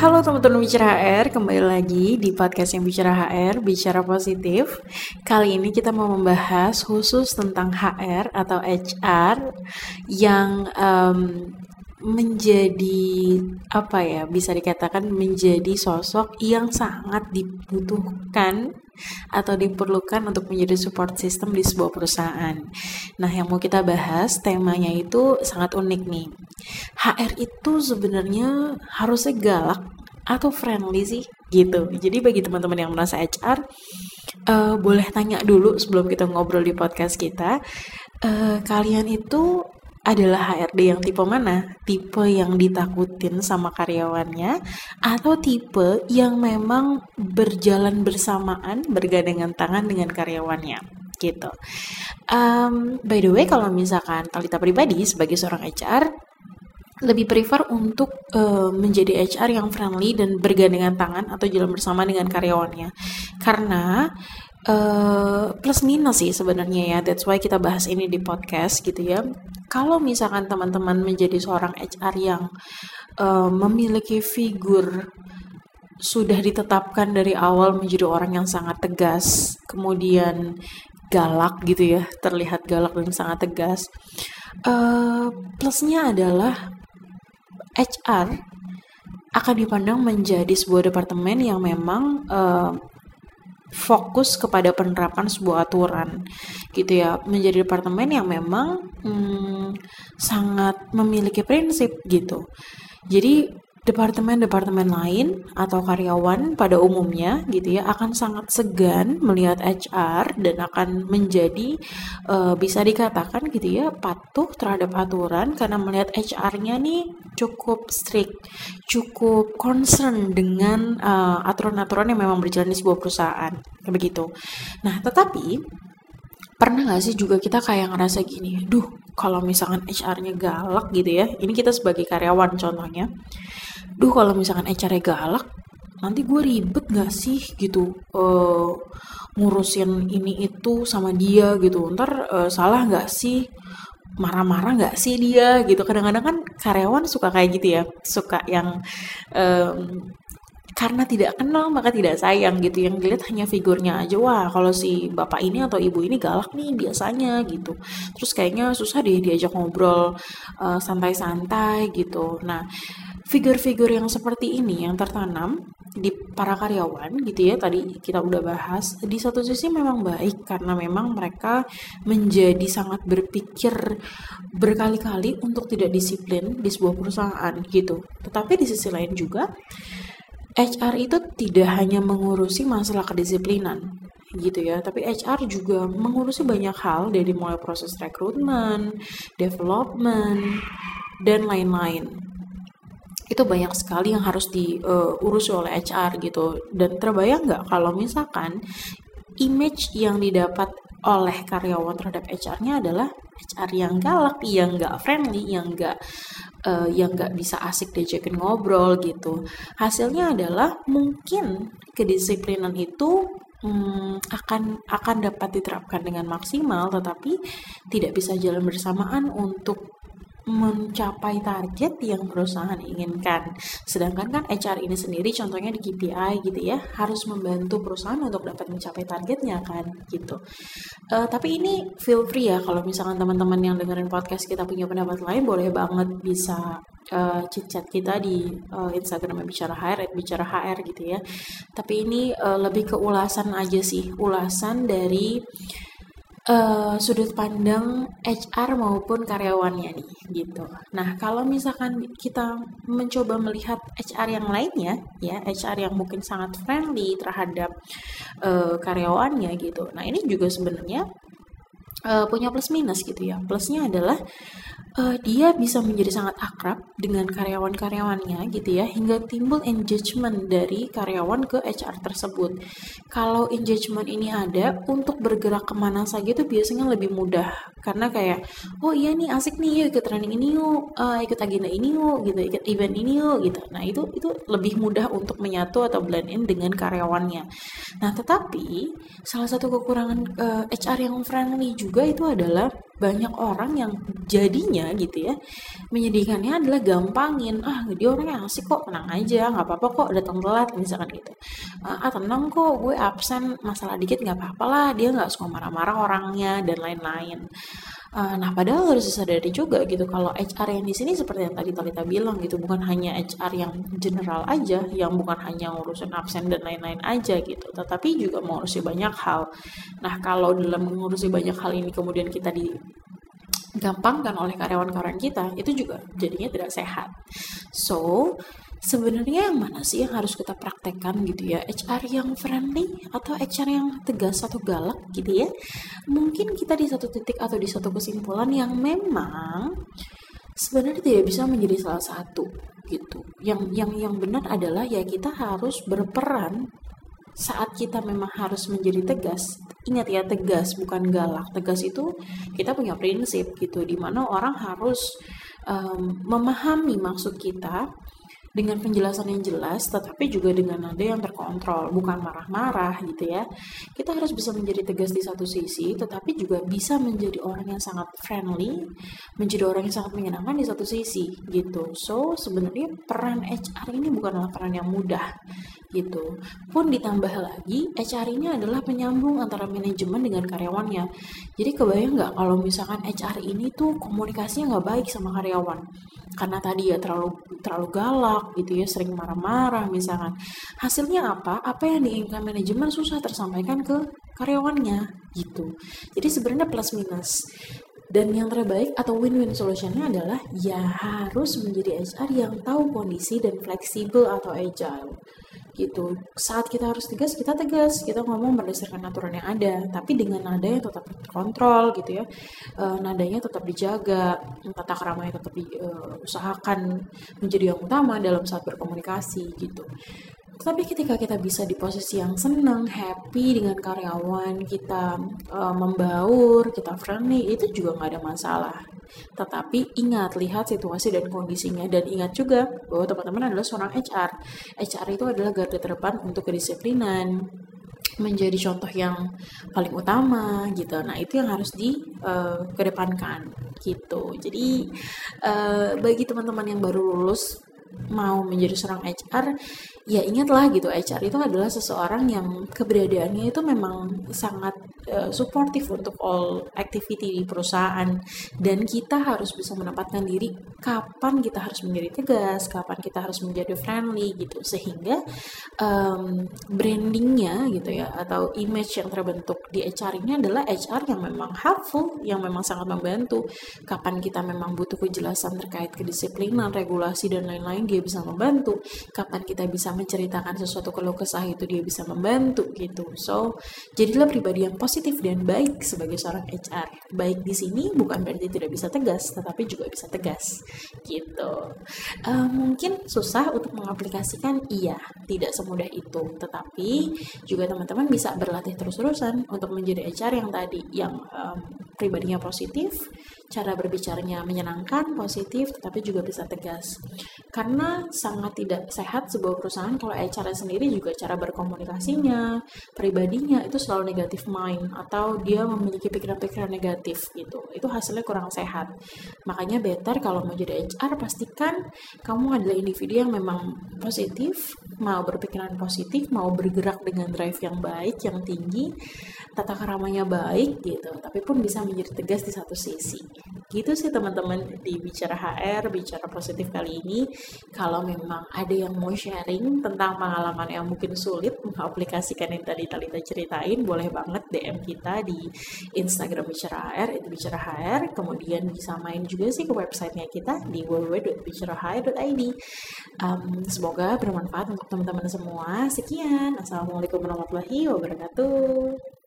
Halo teman-teman Bicara HR, kembali lagi di podcast yang Bicara HR, Bicara Positif. Kali ini kita mau membahas khusus tentang HR atau HR yang um, menjadi apa ya bisa dikatakan menjadi sosok yang sangat dibutuhkan atau diperlukan untuk menjadi support system di sebuah perusahaan. Nah, yang mau kita bahas temanya itu sangat unik nih. HR itu sebenarnya harusnya galak atau friendly sih gitu. Jadi bagi teman-teman yang merasa HR uh, eh, boleh tanya dulu sebelum kita ngobrol di podcast kita. Uh, kalian itu adalah HRD yang tipe mana? Tipe yang ditakutin sama karyawannya atau tipe yang memang berjalan bersamaan bergandengan tangan dengan karyawannya gitu. Um, by the way, kalau misalkan Talita pribadi sebagai seorang HR lebih prefer untuk uh, menjadi HR yang friendly dan bergandengan tangan atau jalan bersama dengan karyawannya karena uh, plus minus sih sebenarnya ya that's why kita bahas ini di podcast gitu ya kalau misalkan teman-teman menjadi seorang HR yang uh, memiliki figur sudah ditetapkan dari awal menjadi orang yang sangat tegas, kemudian galak gitu ya, terlihat galak dan sangat tegas. Uh, plusnya adalah HR akan dipandang menjadi sebuah departemen yang memang uh, fokus kepada penerapan sebuah aturan gitu ya. Menjadi departemen yang memang hmm, sangat memiliki prinsip gitu. Jadi departemen-departemen lain atau karyawan pada umumnya gitu ya akan sangat segan melihat HR dan akan menjadi uh, bisa dikatakan gitu ya patuh terhadap aturan karena melihat HR-nya nih cukup strict, cukup concern dengan uh, aturan-aturan yang memang berjalan di sebuah perusahaan begitu. Nah, tetapi pernah gak sih juga kita kayak ngerasa gini, duh kalau misalkan HR-nya galak gitu ya, ini kita sebagai karyawan contohnya, duh kalau misalkan HR-nya galak, nanti gue ribet gak sih gitu uh, ngurusin ini itu sama dia gitu, ntar uh, salah gak sih, marah-marah gak sih dia gitu, kadang-kadang kan karyawan suka kayak gitu ya, suka yang um, karena tidak kenal maka tidak sayang gitu. Yang dilihat hanya figurnya aja wah kalau si bapak ini atau ibu ini galak nih biasanya gitu. Terus kayaknya susah deh diajak ngobrol santai santai-santai gitu. Nah figur-figur yang seperti ini yang tertanam di para karyawan gitu ya tadi kita udah bahas di satu sisi memang baik karena memang mereka menjadi sangat berpikir berkali-kali untuk tidak disiplin di sebuah perusahaan gitu tetapi di sisi lain juga HR itu tidak hanya mengurusi masalah kedisiplinan gitu ya, tapi HR juga mengurusi banyak hal dari mulai proses rekrutmen, development, dan lain-lain. Itu banyak sekali yang harus diurus uh, oleh HR gitu. Dan terbayang nggak kalau misalkan image yang didapat oleh karyawan terhadap HR-nya adalah HR yang galak, yang nggak friendly, yang nggak uh, yang nggak bisa asik diajakin ngobrol gitu. Hasilnya adalah mungkin kedisiplinan itu hmm, akan akan dapat diterapkan dengan maksimal, tetapi tidak bisa jalan bersamaan untuk mencapai target yang perusahaan inginkan. Sedangkan kan HR ini sendiri contohnya di KPI gitu ya, harus membantu perusahaan untuk dapat mencapai targetnya kan gitu. Uh, tapi ini feel free ya kalau misalkan teman-teman yang dengerin podcast kita punya pendapat lain boleh banget bisa uh, chat kita di uh, Instagram bicara HR, bicara HR gitu ya. Tapi ini uh, lebih ke ulasan aja sih, ulasan dari uh, sudut pandang HR maupun karyawannya nih gitu. Nah kalau misalkan kita mencoba melihat HR yang lainnya ya HR yang mungkin sangat friendly terhadap uh, karyawannya gitu. Nah ini juga sebenarnya uh, punya plus minus gitu ya. Plusnya adalah uh, dia bisa menjadi sangat akrab dengan karyawan-karyawannya gitu ya hingga timbul engagement dari karyawan ke HR tersebut. Kalau engagement ini ada untuk bergerak ke mana saja itu biasanya lebih mudah karena kayak oh iya nih asik nih yuk ikut training ini yuk uh, ikut agenda ini yuk gitu ikut event ini yuk gitu. Nah itu itu lebih mudah untuk menyatu atau blend in dengan karyawannya. Nah tetapi salah satu kekurangan uh, HR yang friendly juga itu adalah banyak orang yang jadinya gitu ya menyedihkannya adalah gampangin ah dia orang yang asik kok tenang aja nggak apa-apa kok datang telat misalkan gitu. Ah, ah tenang kok gue absen masalah dikit nggak apa-apa lah dia nggak suka marah-marah orangnya dan lain-lain Uh, nah, padahal harus disadari juga gitu kalau HR yang di sini seperti yang tadi Talita bilang gitu, bukan hanya HR yang general aja, yang bukan hanya ngurusin absen dan lain-lain aja gitu, tetapi juga mengurusi banyak hal. Nah, kalau dalam mengurusi banyak hal ini kemudian kita di gampangkan oleh karyawan-karyawan kita, itu juga jadinya tidak sehat. So, sebenarnya yang mana sih yang harus kita praktekkan gitu ya? HR yang friendly atau HR yang tegas atau galak gitu ya? Mungkin kita di satu titik atau di satu kesimpulan yang memang sebenarnya tidak bisa menjadi salah satu gitu. Yang yang yang benar adalah ya kita harus berperan saat kita memang harus menjadi tegas. Ingat ya tegas bukan galak. Tegas itu kita punya prinsip gitu di mana orang harus um, memahami maksud kita dengan penjelasan yang jelas tetapi juga dengan nada yang terkontrol bukan marah-marah gitu ya. Kita harus bisa menjadi tegas di satu sisi tetapi juga bisa menjadi orang yang sangat friendly menjadi orang yang sangat menyenangkan di satu sisi gitu. So sebenarnya peran HR ini bukanlah peran yang mudah gitu. Pun ditambah lagi HR ini adalah penyambung antara manajemen dengan karyawannya. Jadi kebayang nggak kalau misalkan HR ini tuh komunikasinya nggak baik sama karyawan karena tadi ya terlalu terlalu galak gitu ya sering marah-marah misalkan. Hasilnya apa? Apa yang diinginkan manajemen susah tersampaikan ke karyawannya? Gitu. Jadi sebenarnya plus minus. Dan yang terbaik atau win-win solutionnya adalah ya harus menjadi HR yang tahu kondisi dan fleksibel atau agile gitu. Saat kita harus tegas kita tegas. Kita ngomong berdasarkan aturan yang ada. Tapi dengan nada yang tetap terkontrol gitu ya. E, nadanya tetap dijaga. Tata keramanya tetap diusahakan eh, e, menjadi yang utama dalam saat berkomunikasi gitu tapi ketika kita bisa di posisi yang senang, happy dengan karyawan, kita e, membaur, kita friendly, itu juga nggak ada masalah. Tetapi ingat, lihat situasi dan kondisinya, dan ingat juga bahwa teman-teman adalah seorang HR. HR itu adalah garda terdepan untuk kedisiplinan, menjadi contoh yang paling utama gitu. Nah itu yang harus dikedepankan uh, gitu. Jadi uh, bagi teman-teman yang baru lulus mau menjadi seorang HR ya ingatlah gitu HR itu adalah seseorang yang keberadaannya itu memang sangat uh, suportif untuk all activity di perusahaan. Dan kita harus bisa menempatkan diri kapan kita harus menjadi tegas kapan kita harus menjadi friendly gitu. Sehingga um, brandingnya gitu ya atau image yang terbentuk di HR ini adalah HR yang memang helpful yang memang sangat membantu. Kapan kita memang butuh kejelasan terkait kedisiplinan regulasi dan lain-lain dia bisa membantu. Kapan kita bisa bisa menceritakan sesuatu keluh kesah itu dia bisa membantu gitu. So, jadilah pribadi yang positif dan baik sebagai seorang HR. Baik di sini bukan berarti tidak bisa tegas, tetapi juga bisa tegas gitu. Uh, mungkin susah untuk mengaplikasikan, iya, tidak semudah itu. Tetapi juga teman-teman bisa berlatih terus-terusan untuk menjadi HR yang tadi yang um, pribadinya positif, cara berbicaranya menyenangkan, positif, tetapi juga bisa tegas. Karena sangat tidak sehat sebuah perusahaan kalau HR sendiri juga cara berkomunikasinya, pribadinya itu selalu negatif mind atau dia memiliki pikiran-pikiran negatif gitu. Itu hasilnya kurang sehat. Makanya better kalau mau jadi HR pastikan kamu adalah individu yang memang positif, mau berpikiran positif, mau bergerak dengan drive yang baik, yang tinggi, tata keramanya baik gitu, tapi pun bisa menjadi tegas di satu sisi. Gitu sih teman-teman di bicara HR, bicara positif kali ini kalau memang ada yang mau tentang pengalaman yang mungkin sulit mengaplikasikan yang tadi Talita ceritain, boleh banget DM kita di Instagram Bicara HR, itu Bicara HR. Kemudian bisa main juga sih ke websitenya kita di www.bicarahr.id. Um, semoga bermanfaat untuk teman-teman semua. Sekian. Assalamualaikum warahmatullahi wabarakatuh.